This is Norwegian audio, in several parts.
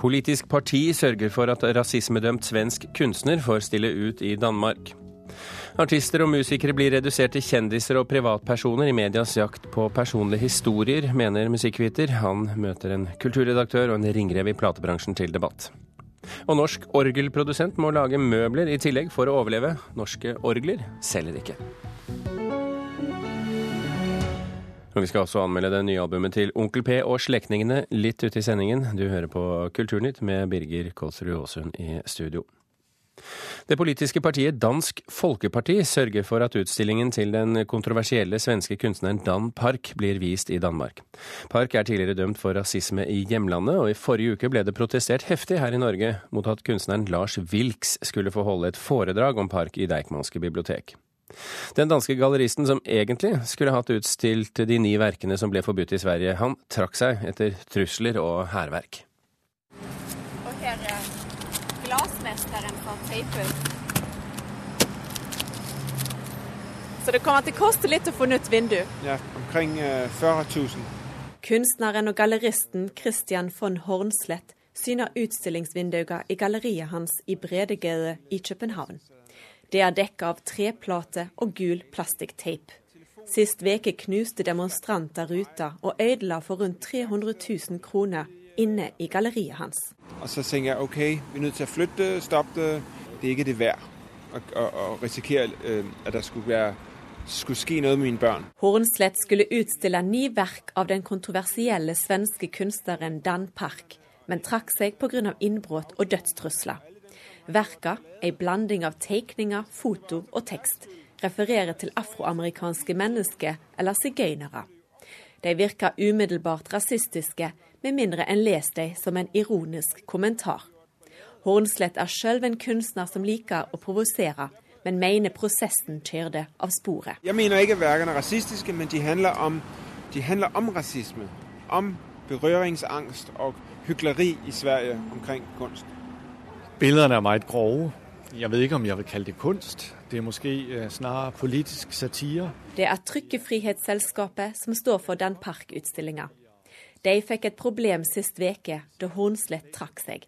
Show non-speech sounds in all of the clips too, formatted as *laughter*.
Politisk parti sørger for at rasismedømt svensk kunstner får stille ut i Danmark. Artister og musikere blir redusert til kjendiser og privatpersoner i medias jakt på personlige historier, mener musikkviter. Han møter en kulturredaktør og en ringrev i platebransjen til debatt. Og norsk orgelprodusent må lage møbler i tillegg for å overleve. Norske orgler selger ikke. Vi skal også anmelde det nye albumet til Onkel P og slektningene litt ute i sendingen. Du hører på Kulturnytt med Birger Kolsrud Aasund i studio. Det politiske partiet Dansk Folkeparti sørger for at utstillingen til den kontroversielle svenske kunstneren Dan Park blir vist i Danmark. Park er tidligere dømt for rasisme i hjemlandet, og i forrige uke ble det protestert heftig her i Norge mot at kunstneren Lars Wilks skulle få holde et foredrag om Park i Deichmanske bibliotek. Den danske galleristen som egentlig skulle hatt utstilt de ni verkene som ble forbudt i Sverige, han trakk seg etter trusler og hærverk. Og her er glassmesteren fra Teipus. Så det kommer til å koste litt å få nytt vindu? Ja, omkring 40 000. Kunstneren og galleristen Christian von Hornslett syner utstillingsvinduene i galleriet hans i Bredegade i København. Det er dekka av treplate og gul plastikkteip. Sist veke knuste demonstranter ruta og ødela for rundt 300 000 kroner inne i galleriet hans. Og så tenker jeg OK, vi er nødt til å flytte, stoppe det. Det er ikke det verdt å risikere øh, at det skulle, være, skulle ske noe med mine barn. Hornslett skulle utstille ni verk av den kontroversielle svenske kunstneren Dan Park, men trakk seg pga. innbrudd og dødstrusler. Verka, ei blanding av tegninger, foto og tekst, refererer til afroamerikanske mennesker eller sigøynere. De virker umiddelbart rasistiske, med mindre en leser dem som en ironisk kommentar. Hornslett er sjøl en kunstner som liker å provosere, men mener prosessen kjørte av sporet. Jeg mener ikke verkene er rasistiske, men de handler om, de handler om rasisme. Om berøringsangst og hykleri i Sverige omkring kunst. Billederne er meget grove. Jeg vet ikke om jeg vil kalle det kunst. Det er måske snarere politisk satire. Det er Trykkefrihetsselskapet som står for den parkutstillinga. De fikk et problem sist veke da Hornslett trakk seg.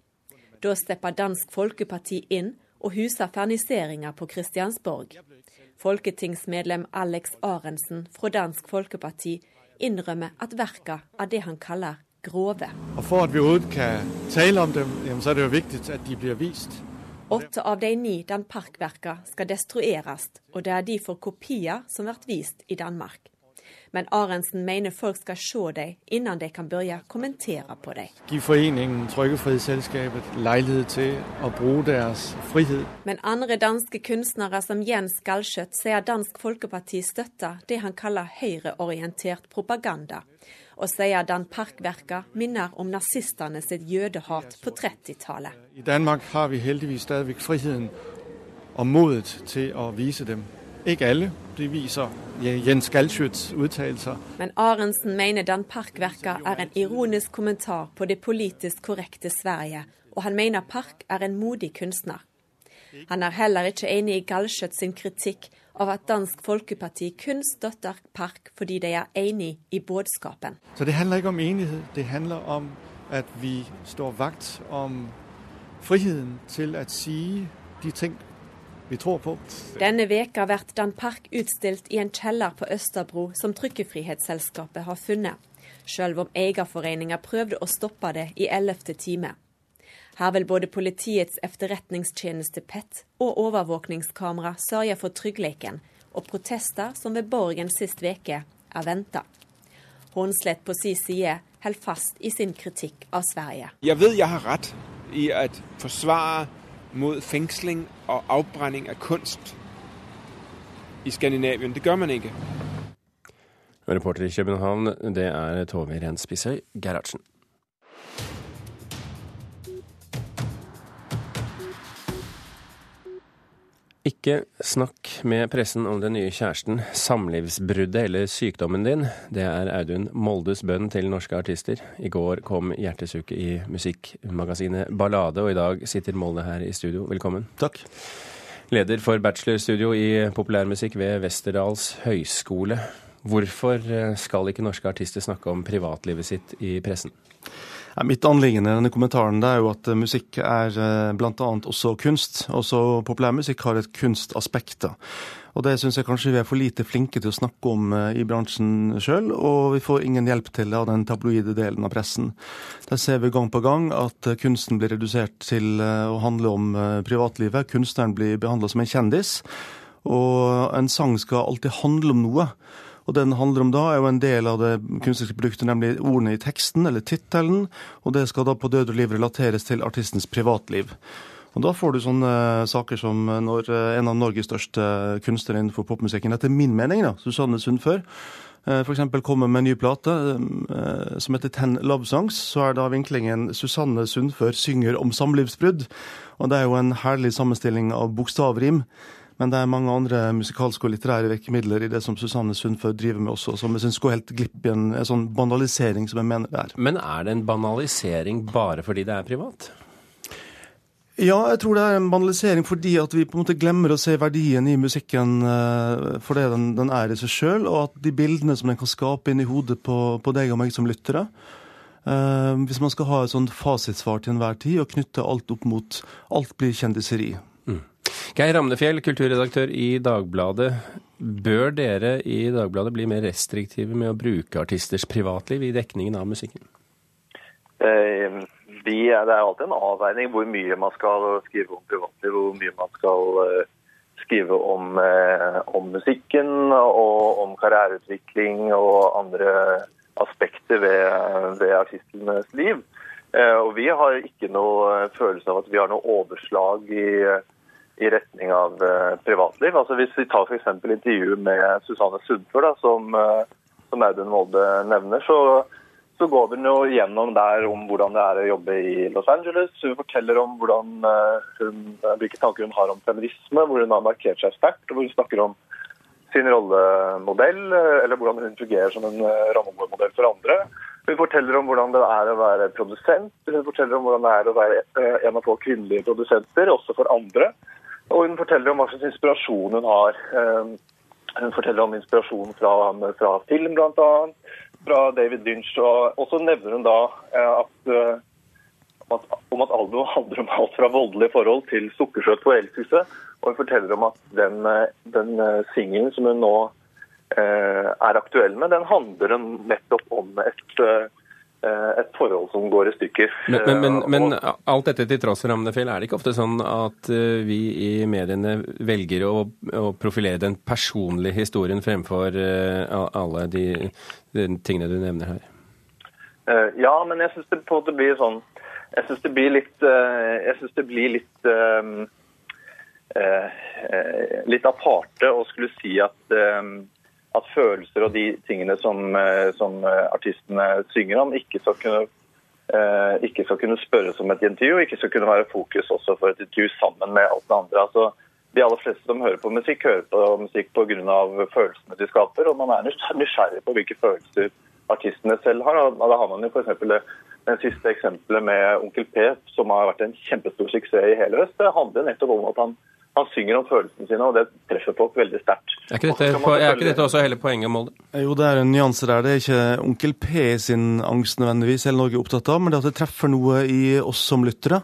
Da steppa Dansk Folkeparti inn og husa ferniseringa på Kristiansborg. Folketingsmedlem Alex Arensen fra Dansk Folkeparti innrømmer at verka er det han kaller grove. Og For at vi overhodet kan tale om dem, så er det jo viktig at de blir vist. Åtte av de ni den Park-verka skal destrueres, og det er de for kopier som blir vist i Danmark. Men Arendsen mener folk skal se dem innan de kan begynne å kommentere på dem. Gi foreningen Trykkefrihetsselskapet leilighet til å bruke deres frihet. Men andre danske kunstnere som Jens Galskjøtt sier Dansk Folkeparti støtter det han kaller høyreorientert propaganda, og sier Dan Park-verka minner om nazistene sitt jødehat på 30-tallet. I Danmark har vi heldigvis stadig friheten og modet til å vise dem. Ikke alle. De viser Jens Galskjøts uttalelser. Men Arensen mener Dan Park-verka er en ironisk kommentar på det politisk korrekte Sverige, og han mener Park er en modig kunstner. Han er heller ikke enig i Galschütz sin kritikk av at Dansk Folkeparti kun støtter Park fordi de er enig i budskapen. Så det handler ikke om enighet, det handler om at vi står vakt om friheten til å si de ting vi tror på. Denne veka blir Dan Park utstilt i en kjeller på Østerbro som Trykkefrihetsselskapet har funnet, selv om eierforeninga prøvde å stoppe det i ellevte time. Her vil både Politiets efterretningstjeneste PET og overvåkningskamera sørge for tryggheten, og protester som ved Borgen sist veke er venta. Hornslett på sin side holder fast i sin kritikk av Sverige. Jeg vet jeg har rett i å forsvare mot fengsling og avbrenning av kunst i Skandinavien. Det gjør man ikke. Reporter i København, det er Tove Renspissøy Gerhardsen. Ikke snakk med pressen om den nye kjæresten, samlivsbruddet eller sykdommen din. Det er Audun Moldes bønn til norske artister. I går kom Hjertesuket i musikkmagasinet Ballade, og i dag sitter Molde her i studio. Velkommen. Takk. Leder for bachelorstudio i populærmusikk ved Westerdals høgskole. Hvorfor skal ikke norske artister snakke om privatlivet sitt i pressen? Mitt anliggende i denne kommentaren er jo at musikk er bl.a. også kunst. Også populærmusikk har et kunstaspekt. Og det syns jeg kanskje vi er for lite flinke til å snakke om i bransjen sjøl, og vi får ingen hjelp til det av den tabloide delen av pressen. Der ser vi gang på gang at kunsten blir redusert til å handle om privatlivet. Kunstneren blir behandla som en kjendis. Og en sang skal alltid handle om noe. Og den handler om da, er jo en del av det kunstneriske produktet, nemlig ordene i teksten, eller tittelen. Og det skal da på død og liv relateres til artistens privatliv. Og Da får du sånne saker som når en av Norges største kunstnere innenfor popmusikken, etter min mening, da, Susanne Sundfør, f.eks. kommer med en ny plate eh, som heter Ten Love Songs, så er da vinklingen Susanne Sundfør synger om samlivsbrudd. Og det er jo en herlig sammenstilling av bokstavrim. Men det er mange andre musikalske og litterære virkemidler i det som Susanne Sundfør driver med også, som jeg syns går helt glipp i en, en sånn banalisering som jeg mener det er. Men er det en banalisering bare fordi det er privat? Ja, jeg tror det er en banalisering fordi at vi på en måte glemmer å se verdien i musikken uh, for det den, den, er i seg sjøl, og at de bildene som den kan skape inn i hodet på, på deg og meg som lyttere uh, Hvis man skal ha et sånt fasitsvar til enhver tid og knytte alt opp mot Alt blir kjendiseri. Geir Ramnefjell, kulturredaktør i Dagbladet. Bør dere i Dagbladet bli mer restriktive med å bruke artisters privatliv i dekningen av musikken? Eh, vi, det er alltid en avveining hvor mye man skal skrive om privatliv, hvor mye man skal eh, skrive om, eh, om musikken og om karriereutvikling og andre aspekter ved, ved artistenes liv. Og Vi har ikke noe følelse av at vi har noe overslag i i retning av uh, privatliv. Altså Hvis vi tar f.eks. intervjuet med Susanne Sundfør, som, uh, som Audun Molde nevner, så, så går hun jo gjennom der om hvordan det er å jobbe i Los Angeles. Hun forteller om hvordan, uh, hun, hvilke tanker hun har om feminisme, hvor hun har markert seg sterkt. og hvor Hun snakker om sin rollemodell, eller hvordan hun fungerer som en rollemodell for andre. Hun forteller om hvordan det er å være produsent. Hun forteller om hvordan det er å være en av få kvinnelige produsenter, også for andre. Og hun forteller om hva slags inspirasjon hun har. Ehm, hun forteller om inspirasjon fra, fra film, bl.a. Fra David Lynch. Og, og, så nevner hun da eh, at, eh, at, om at albumet handler om alt fra voldelige forhold til sukkersøt forelskelse. Og hun forteller om at den, eh, den singelen som hun nå er aktuell med, den handler nettopp om et Eh, et forhold som går i stykker. Men, men, men, eh, men alt dette til tross, Ramnefjell, er det ikke ofte sånn at eh, vi i mediene velger å, å profilere den personlige historien fremfor alle de, de tingene du nevner her? Ja, men jeg syns det måte blir sånn Jeg syns det blir litt Jeg syns det blir litt litt aparte å skulle si at at følelser og de tingene som, eh, som eh, artistene synger om, ikke skal kunne eh, ikke skal kunne spørres om et intervju, ikke skal kunne være fokus også for et intervju sammen med alt det andre. Altså, de aller fleste som hører på musikk, hører på musikk pga. følelsene de skaper, og man er nysgjerrig på hvilke følelser artistene selv har. Og da har man jo f.eks. det siste eksempelet med Onkel P, som har vært en kjempestor suksess i hele høst. Det handler nettopp om at han han synger om følelsene sine, og det treffer folk veldig sterkt. Er ikke dette, er ikke dette også hele poenget, Molde? Jo, det er en nyanse der. Det er ikke Onkel P sin angst nødvendigvis hele Norge er opptatt av, men det er at det treffer noe i oss som lyttere.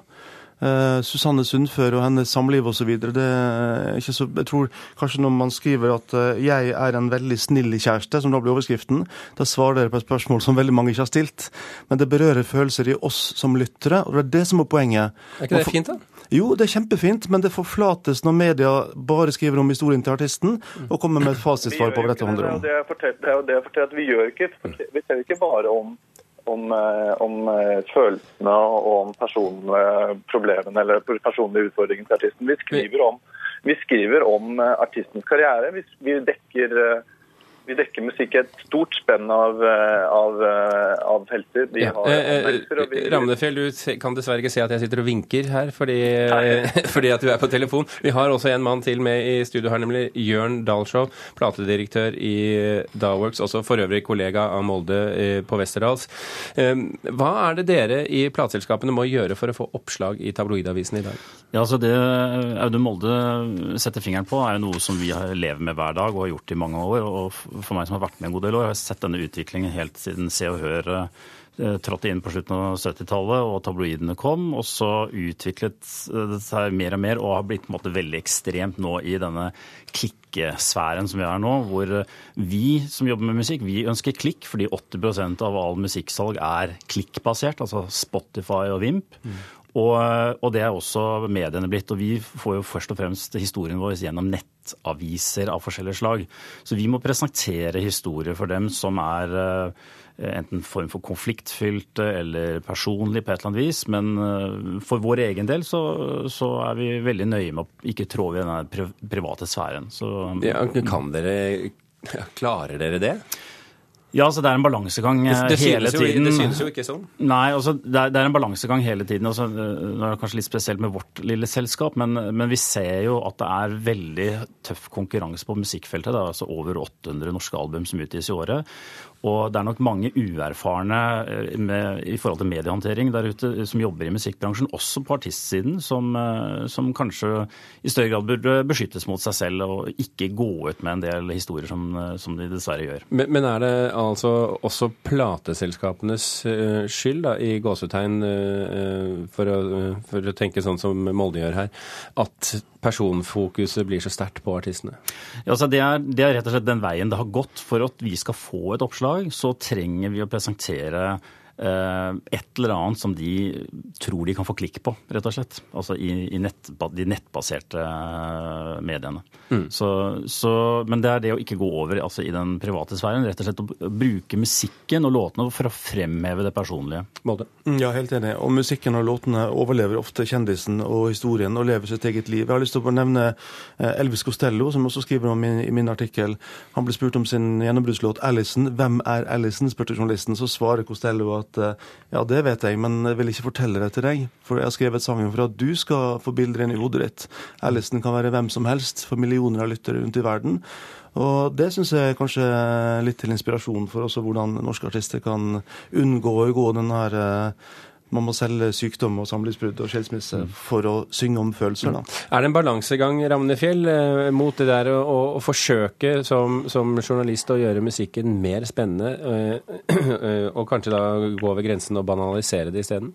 Uh, Susanne Sundfør og hennes samliv osv. Jeg tror kanskje når man skriver at uh, 'jeg er en veldig snill kjæreste', som da blir overskriften, da svarer dere på et spørsmål som veldig mange ikke har stilt. Men det berører følelser i oss som lyttere, og det er det som er poenget. Er ikke det fint, da? Jo, det er kjempefint, men det forflates når media bare skriver om historien til artisten og kommer med et fasitsvar på hva dette handler om. Det er jo det jeg forteller at vi gjør ikke, vi ser ikke bare om om, eh, om, eh, følelsene og om personproblemene eller personlige utfordringene til artisten. Vi skriver om, vi skriver om eh, artistens karriere. Vi, vi dekker vi dekker musikk i et stort spenn av, eh, av, eh, av felter. De ja. eh, vi... Ramnefjell, du kan dessverre ikke se at jeg sitter og vinker her fordi, *laughs* fordi, at du er på telefon. Vi har også en mann til med i studio her, nemlig Jørn Dahlshow, platedirektør i Daworks, også for øvrig kollega av Molde på Westerdals. Hva er det dere i plateselskapene må gjøre for å få oppslag i tabloidavisen i dag? Ja, altså Det Audun Molde setter fingeren på, er jo noe som vi lever med hver dag og har gjort i mange år. og for meg som har vært med en god del år, jeg har sett denne utviklingen helt siden Se og Hør trådte inn på slutten av 70-tallet og tabloidene kom. Og så utviklet det seg mer og mer og har blitt måte veldig ekstremt nå i denne klikkesfæren som vi er nå, hvor vi som jobber med musikk, vi ønsker klikk fordi 80% av all musikksalg er klikkbasert, altså Spotify og Vimp. Mm. Og, og, det er også mediene blitt. Og vi får jo først og fremst historien vår gjennom nettaviser av forskjellige slag. Så vi må presentere historier for dem som er uh, enten form for konfliktfylte eller personlig på et eller annet vis. Men uh, for vår egen del så, så, er vi veldig nøye med å ikke trå i denne private sfæren. Så, ja, kan dere Klarer dere det? Ja, altså Det er en balansegang det, det hele jo, tiden. Det synes jo ikke sånn. Nei, altså det er, det er en balansegang hele tiden. Altså, det er kanskje litt spesielt med vårt lille selskap, men, men, vi ser jo at det er veldig tøff konkurranse på musikkfeltet. Det er altså over 800 norske album som utgis i året. Og det er nok mange uerfarne eh, med, i forhold til mediehåndtering der ute som jobber i musikkbransjen, også på artistsiden, som, eh, som, kanskje i større grad burde beskyttes mot seg selv og ikke gå ut med en del historier som, eh, som de dessverre gjør. Men, men, er det altså også plateselskapenes skyld, da, i gåsetegn, for å, for å tenke sånn som Molde gjør her, at personfokuset blir så sterkt på artistene? Ja, altså det, er, det, er, rett og slett den veien det har gått. For at vi skal få et oppslag, så trenger vi å presentere Eh, et eller annet som de tror de kan få klikk på, rett og slett. Altså i, i nett, de nettbaserte eh, mediene. Mm. Så, så, men det er det å ikke gå over altså i den private sfæren. Rett og slett å bruke musikken og låtene for å fremheve det personlige. Måte. Mm, ja, helt enig. Og musikken og låtene overlever ofte kjendisen og historien og lever sitt eget liv. Jeg har lyst til å nevne eh, Elvis Costello, som også skriver om i, i min artikkel. Han ble spurt om sin gjennombruddslåt 'Alison'. Hvem er Alison? spurte journalisten. Så svarer Costello at at eh, ja, det vet jeg, men jeg vil ikke fortelle det til deg. For jeg har skrevet sangen for at du skal få bilder inn i hodet ditt. Ellison kan være hvem som helst for millioner av lyttere rundt i verden. Og det syns jeg kanskje er litt til inspirasjon for også hvordan norske artister kan unngå å gå den her eh, man må selge sykdom og samlivsbrudd og skilsmisse mm. for å synge om følelser. Da. Er det en balansegang Ravnefjell, eh, mot det der å, å, forsøke som, som, journalist å gjøre musikken mer spennende, øh, *clears throat* og kanskje da gå over grensen og banalisere det isteden?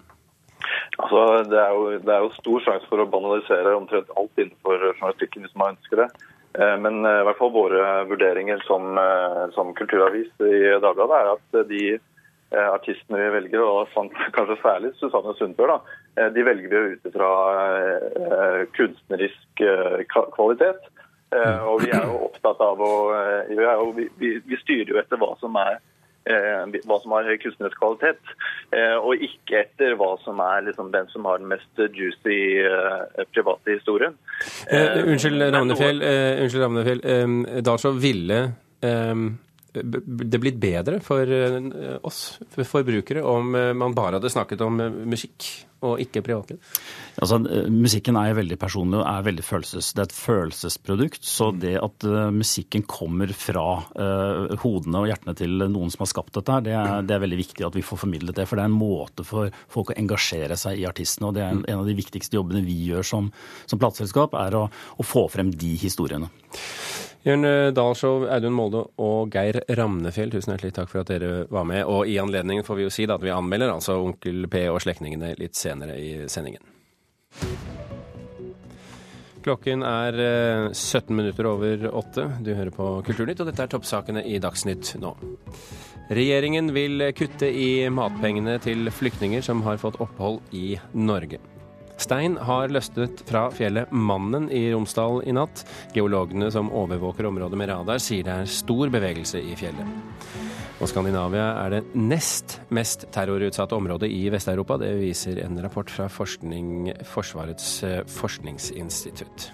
Altså, det, er jo, det er jo stor sjanse for å banalisere omtrent alt innenfor journalistikken hvis man ønsker det. Men i hvert fall våre vurderinger som, som kulturavis i Dagbladet er at de Eh, artistene vi velger, og *laughs* kanskje særlig Susanne Sundbør, da, eh, de velger vi ut fra eh, kunstnerisk kvalitet. Og vi er jo opptatt av å vi, vi, vi, styrer jo etter hva som er hva som har høy kunstnerisk kvalitet, og ikke etter hva som er liksom den som har den mest juicy private historien. Eh, unnskyld, Ravnefjell. Eh, unnskyld, Ravnefjell. Dalsjå ville det blitt bedre for eh, oss forbrukere om eh, man bare hadde snakket om eh, musikk og ikke privatliv? Altså, musikken er veldig personlig og er veldig følelses... Det er et følelsesprodukt. Så mm. det at musikken kommer fra uh, hodene og hjertene til noen som har skapt dette, det er, det er, veldig viktig at vi får formidlet det. For det er en måte for folk å engasjere seg i artistene. Og det er en, mm. en av de viktigste jobbene vi gjør som, som plateselskap, er å, å få frem de historiene. Jørn Dahlshow, Audun Molde og Geir Ramnefjell, tusen hjertelig takk for at dere var med. Og i anledningen får vi jo si at vi anmelder altså Onkel P og slektningene litt senere i sendingen. Klokken er 17 eh, minutter over åtte. Du hører på Kulturnytt, og dette er toppsakene i Dagsnytt nå. Regjeringen vil kutte i matpengene til flyktninger som har fått opphold i Norge. Stein har løsnet fra fjellet Mannen i Romsdal i natt. Geologene som overvåker området med radar, sier det er stor bevegelse i fjellet. Og Skandinavia er det nest mest terrorutsatte området i Vest-Europa. Det viser en rapport fra forskning, Forsvarets eh, forskningsinstitutt.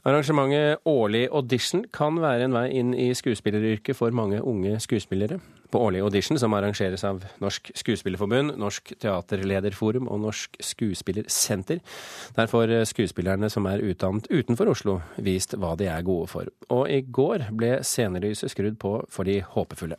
Arrangementet Årlig audition kan være en vei inn i skuespilleryrket for mange unge skuespillere. På Årlig audition, som arrangeres av Norsk Skuespillerforbund, Norsk Teaterlederforum og Norsk Skuespillersenter, der får skuespillerne som er utdannet utenfor Oslo, vist hva de er gode for. Og i går ble scenelyset skrudd på for de håpefulle.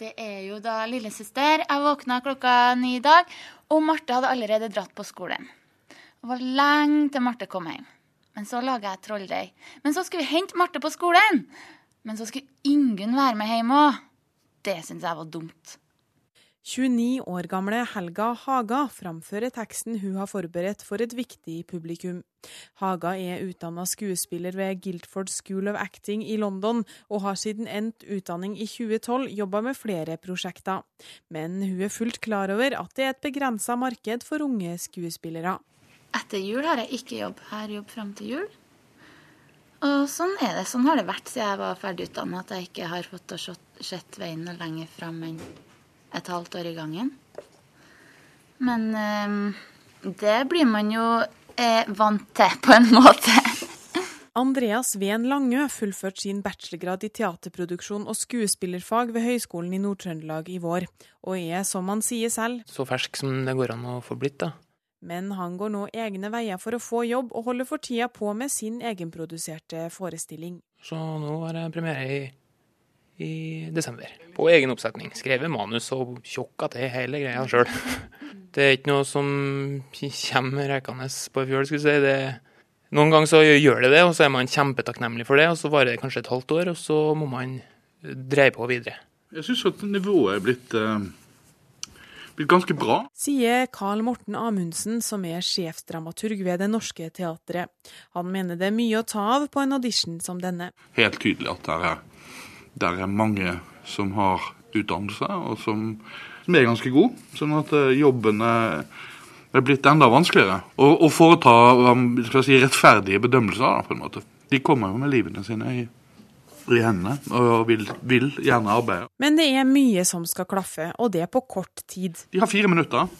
Det er jo da lillesøster. Jeg våkna klokka ni i dag, og Marte hadde allerede dratt på skolen. Det var lenge til Marte kom hjem. Men så laga jeg trolldeig. Men så skulle vi hente Marte på skolen. Men så skulle Ingunn være med hjem òg. Det syns jeg var dumt. 29 år gamle Helga Haga framfører teksten hun har forberedt for et viktig publikum. Haga er utdanna skuespiller ved Guildford School of Acting i London, og har siden endt utdanning i 2012 jobba med flere prosjekter. Men hun er fullt klar over at det er et begrensa marked for unge skuespillere. Etter jul har jeg ikke jobb. Jeg har jobb fram til jul. Og sånn er det. Sånn har det vært siden jeg var ferdig utdanna, at jeg ikke har fått sett veien lenger fram enn et halvt år i gangen. Men eh, det blir man jo eh, vant til, på en *laughs* måte. Andreas Ven Langø fullførte sin bachelorgrad i teaterproduksjon og skuespillerfag ved Høgskolen i Nord-Trøndelag i vår, og er, som han sier selv, Så fersk som det går an å få blitt, da. Men han går nå egne veier for å få jobb, og holder for tida på med sin egenproduserte forestilling. Så nå er det premiere i i desember. På egen oppsetning. Skrevet manus og tjokka til hele greia sjøl. *laughs* Det er ikke noe som kommer rekende på ei fjøl, skulle jeg si. Det, noen ganger så gjør det det, og så er man kjempetakknemlig for det. og Så varer det kanskje et halvt år, og så må man dreie på videre. Jeg syns at nivået er blitt, uh, blitt ganske bra. Sier Carl Morten Amundsen, som er sjefdramaturg ved Det Norske Teatret. Han mener det er mye å ta av på en audition som denne. Helt tydelig at det er der er mange som har utdannelse, og som, som er ganske gode. Sånn at eh, jobben er, er blitt enda vanskeligere. Å, å foreta si, rettferdige bedømmelser, da, på en måte. De kommer jo med livene sine i, i hendene og vil, vil, gjerne arbeide. Men det er mye som skal klaffe, og det på kort tid. De har fire minutter,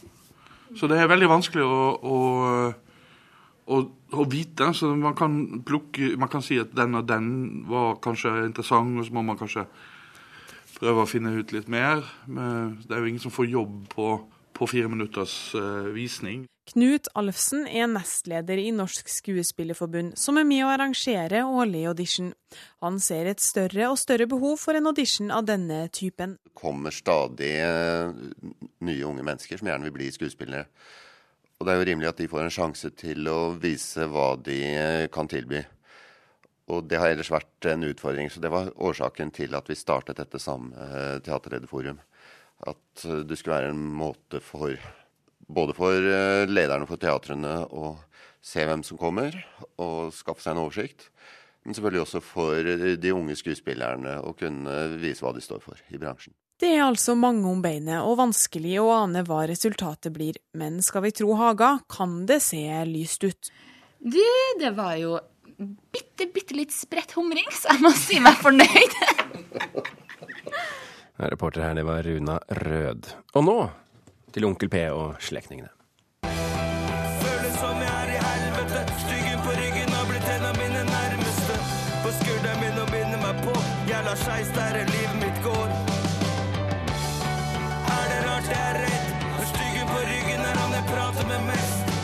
så det er veldig vanskelig å, å å, å, vite. Så man kan plukke Man kan si at den og den var kanskje interessant, og så må man kanskje prøve å finne ut litt mer. Men det er jo ingen som får jobb på, på fire minutters uh, visning. Knut Alfsen er nestleder i Norsk Skuespillerforbund, som er med å arrangere årlig audition. Han ser et større og større behov for en audition av denne typen. Det kommer stadig uh, nye unge mennesker som gjerne vil bli skuespillere. Og det er jo rimelig at de får en sjanse til å vise hva de eh, kan tilby. Og det har ellers vært en utfordring. Så det var årsaken til at vi startet dette samme eh, teaterlederforum. At eh, det skulle være en måte for både for lederne for teatrene å se hvem som kommer, og skaffe seg en oversikt. Men selvfølgelig også for de unge skuespillerne å kunne vise hva de står for i bransjen. Det er altså mange om beinet og vanskelig å ane hva resultatet blir, men skal vi tro Haga, kan det se lyst ut. Du, det var jo bitte, bitte litt spredt humring, så jeg må si meg fornøyd. *laughs* Reporter her, det var Runa Rød. Og nå til Onkel P og slektningene. Føles som jeg er i helvete, styggen på ryggen har blitt en av mine nærmeste. På skulderen min og binder meg på, jævla skeis der livet mitt går jeg er redd. Når styggen på ryggen er han jeg prater med mest.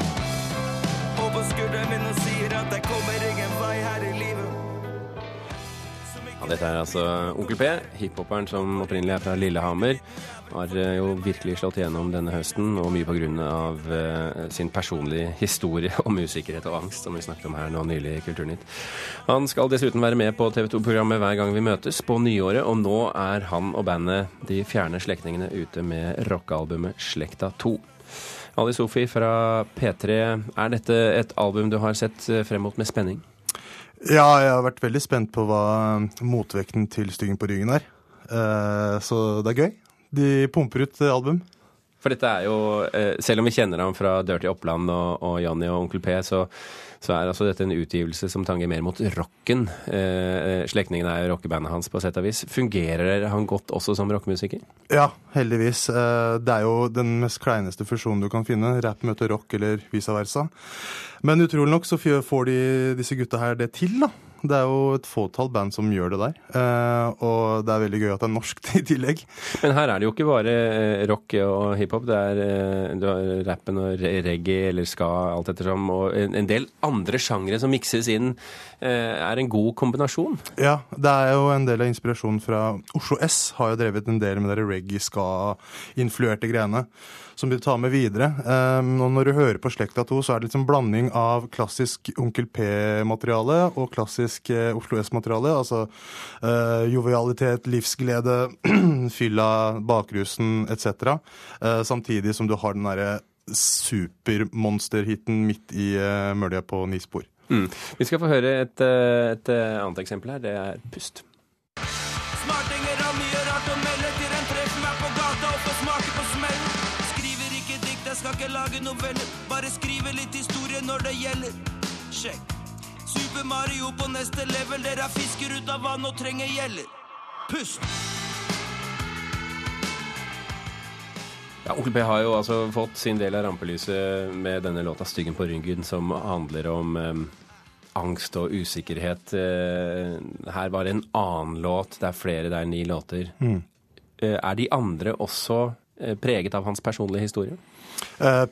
Og på skulderen min og sier at jeg kommer ingen vei her i livet. Ja, dette er altså Onkel P, hiphoperen som opprinnelig er fra Lillehammer. Har eh, jo virkelig slått igjennom denne høsten, og mye pga. Uh, sin personlige historie *laughs* om usikkerhet og angst, som vi snakket om her nå nylig i Kulturnytt. Han skal dessuten være med på TV 2-programmet Hver gang vi møtes på nyåret, og nå er han og bandet De fjerne slektningene ute med rockealbumet Slekta 2. Ali Sofi fra P3, er dette et album du har sett eh, frem mot med spenning? Ja, jeg har vært veldig spent på hva motvekten til Styggen på ryggen er. Så det er gøy. De pumper ut album. For dette er jo, eh, selv om vi kjenner ham fra Dirty Oppland og, og Janni og Onkel P, så, så, er altså dette en utgivelse som tanger mer mot rocken. Eh, slektningen er jo rockebandet hans på sett og vis. Fungerer han godt også som rockemusiker? Ja, heldigvis. Eh, det er jo den mest kleineste fusjonen du kan finne. Rap møter rock eller vice versa. Men utrolig nok så får de, disse gutta her det til, da. Det er jo et fåtall band som gjør det der. Uh, og det er veldig gøy at det er norsk *laughs* i tillegg. Men her er det jo ikke bare eh, rock og hiphop. Det er uh, rappen og reggae eller ska, alt ettersom. Og en del andre sjangre som mikses inn, er en god kombinasjon. Ja, det er jo en del av inspirasjonen fra Oslo S. Har jo drevet en del med de reggae-ska-influerte greiene. Som de tar med videre. Um, og når du hører på Slekta 2, så er det liksom blanding av klassisk Onkel P-materiale og klassisk uh, Oslo S-materiale. Altså uh, jovialitet, livsglede, *clears throat* fylla, bakrusen etc. Uh, samtidig som du har den derre supermonsterhiten midt i mølja på ni spor. Mm. Vi skal få høre et, et, annet eksempel her. Det er Pust. Lage. Bare skrive litt historie når det gjelder. Sjekk. Super Mario på neste level. Dere er fisker ut av vann og trenger gjeller. Pust! Ja, Onkel P har jo altså fått sin del av rampelyset med denne låta 'Styggen på ryggen', som handler om um, angst og usikkerhet. Uh, her var det en annen låt. Det er flere, det er ni låter. Mm. Uh, er de andre også preget av hans personlige historie?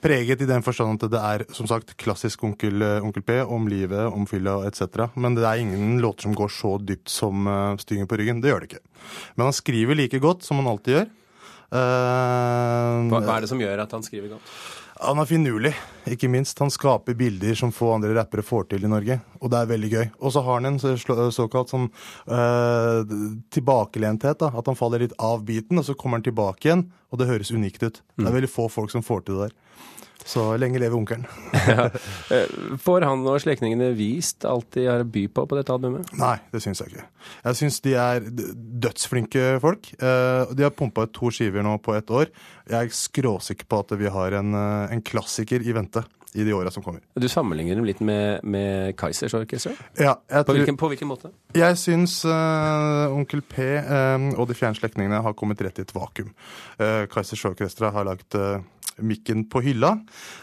preget i den forstand at det er som sagt klassisk onkel, onkel P om livet, om fylla etc. Men det er ingen låter som går så dypt som uh, 'Styggen på ryggen'. Det gjør det ikke. Men han skriver like godt som han alltid gjør. Eh, hva, hva, er det som gjør at han skriver godt? Han er finurlig, ikke minst. Han skaper bilder som få andre rappere får til i Norge, og det er veldig gøy. Og så har han en såkalt sånn uh, tilbakelenthet, da. At han faller litt av biten, og så kommer han tilbake igjen, og det høres unikt ut. Mm. Det er veldig få folk som får til det der. Så lenge leve onkelen. *laughs* ja. Eh, får han og slektningene vist alt de har å by på på dette albumet? Nei, det syns jeg ikke. Jeg syns de er dødsflinke folk. Eh, de har pumpa ut to skiver nå på ett år. Jeg er skråsikker på at vi har en, eh, en klassiker i vente i de åra som kommer. Du sammenligner dem litt med, med Kaizers orkester? Ja. På hvilken, på, hvilken, måte? Jeg syns uh, Onkel P uh, og de fjerne slektningene har kommet rett i et vakuum. Uh, Kaizers orkestra har lagd uh, mikken på hylla.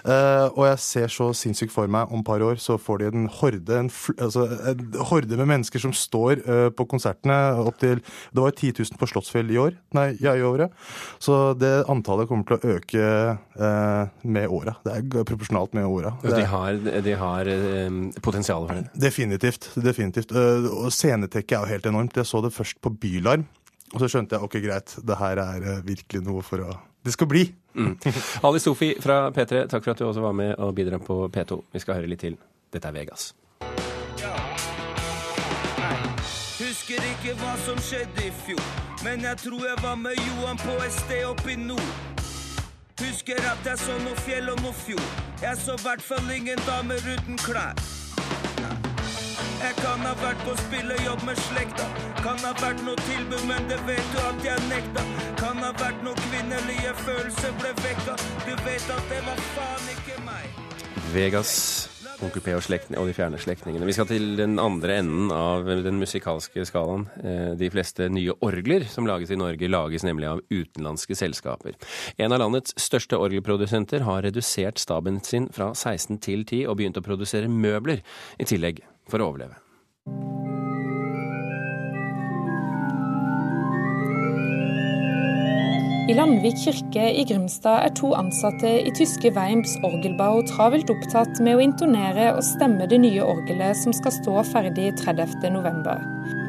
Uh, og jeg ser så sinnssykt for meg om et par år så får de en horde, en, altså, en horde med mennesker som står uh, på konsertene opp til Det var 10 000 på Slottsfjell i år, nei, ja, i året. Så det antallet kommer til å øke uh, med åra. Det er proporsjonalt med åra. De har, de har potensial for det? Definitivt. definitivt. og scenetekket er jo helt enormt. Jeg så det først på Bylarm. Og så skjønte jeg ok, greit, det her er virkelig noe for å det skal bli. Mm. *laughs* Ali Sofi fra P3, takk for at du også var med og bidro på P2. Vi skal høre litt til. Dette er Vegas. Husker ikke hva som skjedde i fjor, men jeg tror jeg var med Johan på et sted oppe i nord. Husker at jeg så noe fjell og noe fjord. Jeg så i hvert fall ingen damer uten klær. Jeg kan ha vært på spillejobb med slekta. Kan ha vært noe tilbud, men det vet du at jeg nekta. Kan ha vært noe kvinnelige følelser ble vekka. Du vet at det var faen ikke meg. Vegas, Onkel P og, og, de fjerne slektningene. Vi skal til den andre enden av den musikalske skalaen. Eh, de fleste nye orgler som lages i Norge, lages nemlig av utenlandske selskaper. En av landets største orgelprodusenter har redusert staben sin fra 16 til 10 og begynt å produsere møbler i tillegg for å overleve. I Landvik kirke i Grimstad er to ansatte i tyske Weims orgelbau travelt opptatt med å intonere og stemme det nye orgelet som skal stå ferdig 30.11.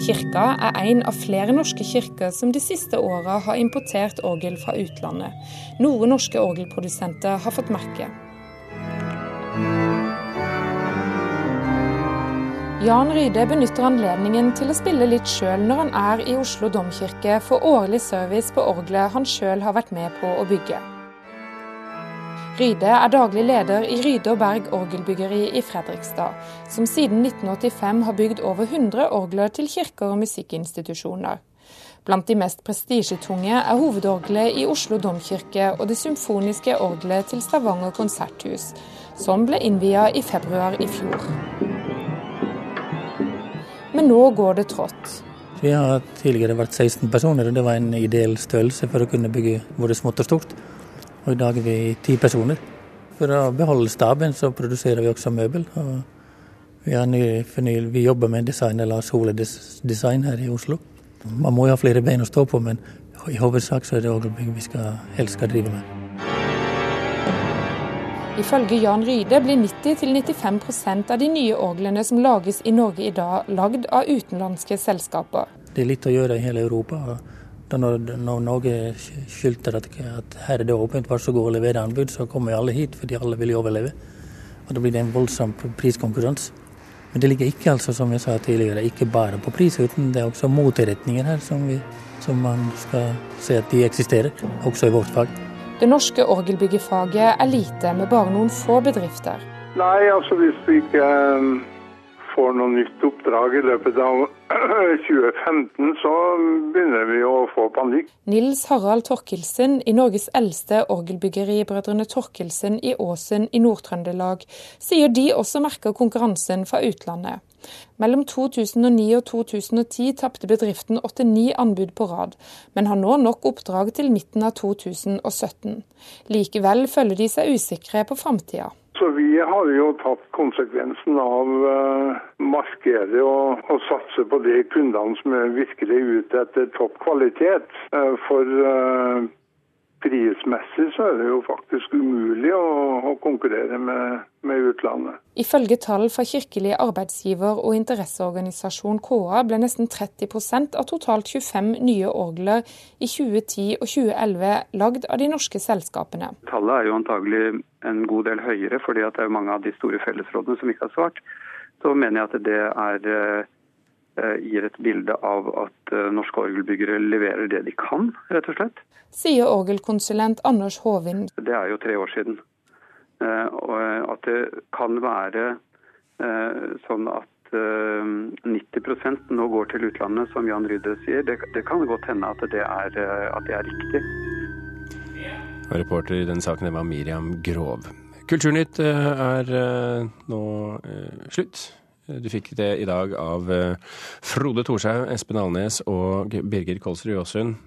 Kirka er en av flere norske kirker som de siste åra har importert orgel fra utlandet. Noen norske orgelprodusenter har fått merke. Jan Ryde benytter anledningen til å spille litt sjøl når han er i Oslo domkirke for årlig service på orgelet han sjøl har vært med på å bygge. Ryde er daglig leder i Ryde og Berg orgelbyggeri i Fredrikstad, som siden 1985 har bygd over 100 orgler til kirker og musikkinstitusjoner. Blant de mest prestisjetunge er hovedorgelet i Oslo domkirke og det symfoniske orgelet til Stavanger konserthus, som ble innvia i februar i fjor. Men nå går det trått. Vi har tidligere vært 16 personer, og det var en ideell størrelse for å kunne bygge både smått og stort. Og i dag er vi 10 personer. For å beholde staben så produserer vi også møbel. Og vi, ny, vi jobber med design eller Sole Design her i Oslo. Man må jo ha flere bein å stå på, men i hovedsak så er det orgelbygg vi skal, helst skal drive med. Ifølge Jan Ryde blir 90-95% av de nye orglene som lages i Norge i dag, lagd av utenlandske selskaper. Det er litt å gjøre i hele Europa. Når, når Norge skylder at, at her er det åpent, vær så god og levere anbud, så kommer alle hit fordi alle vil overleve. Og da blir det en voldsom priskonkurranse. Men det ligger ikke altså, som jeg sa tidligere, ikke bare på pris, uten det er også moteretninger her som, vi, som man skal se at de eksisterer, også i vårt fag. Det norske orgelbyggefaget er lite, med bare noen få bedrifter. Nei, altså hvis vi ikke får noe nytt oppdrag i løpet av *clears throat* 2015, så begynner vi å få panikk. Nils Harald Torkelsen i Norges eldste orgelbyggeri, Brødrene Torkelsen i Åsen i Nord-Trøndelag, sier de også merker konkurransen fra utlandet. Mellom 2009 og 2010 tapte bedriften 89 anbud på rad, men har nå nok oppdrag til midten av 2017. Likevel føler de seg usikre på framtida. Så vi har jo tatt konsekvensen av uh, markedet og, og satse på de kundene som er virkelig ute etter topp kvalitet. Uh, for uh, prismessig så er det jo faktisk umulig å, å konkurrere med, med, utlandet. Ifølge tall fra kirkelig arbeidsgiver og interesseorganisasjon KA ble nesten 30% av totalt 25 nye orgler i 2010 og 2011 lagd av de norske selskapene. Tallet er jo antagelig en god del høyere, fordi det er mange av de store fellesrådene som ikke har svart. Så mener jeg at det er Eh, gir et bilde av at eh, norske orgelbyggere leverer det de kan, rett og slett. Sier orgelkonsulent Anders Håvind. Det er jo tre år siden. Eh, at det kan være sånn at 90% nå går til utlandet, som Jan Rydde sier. Det, det kan godt hende at det er, at det er riktig. Og reporter i denne saken var Miriam Grov. Kulturnytt er nå slutt. Du fikk det i dag av eh, Frode Thorshaug, Espen Alnes og Birger Kolsrud Jåsund.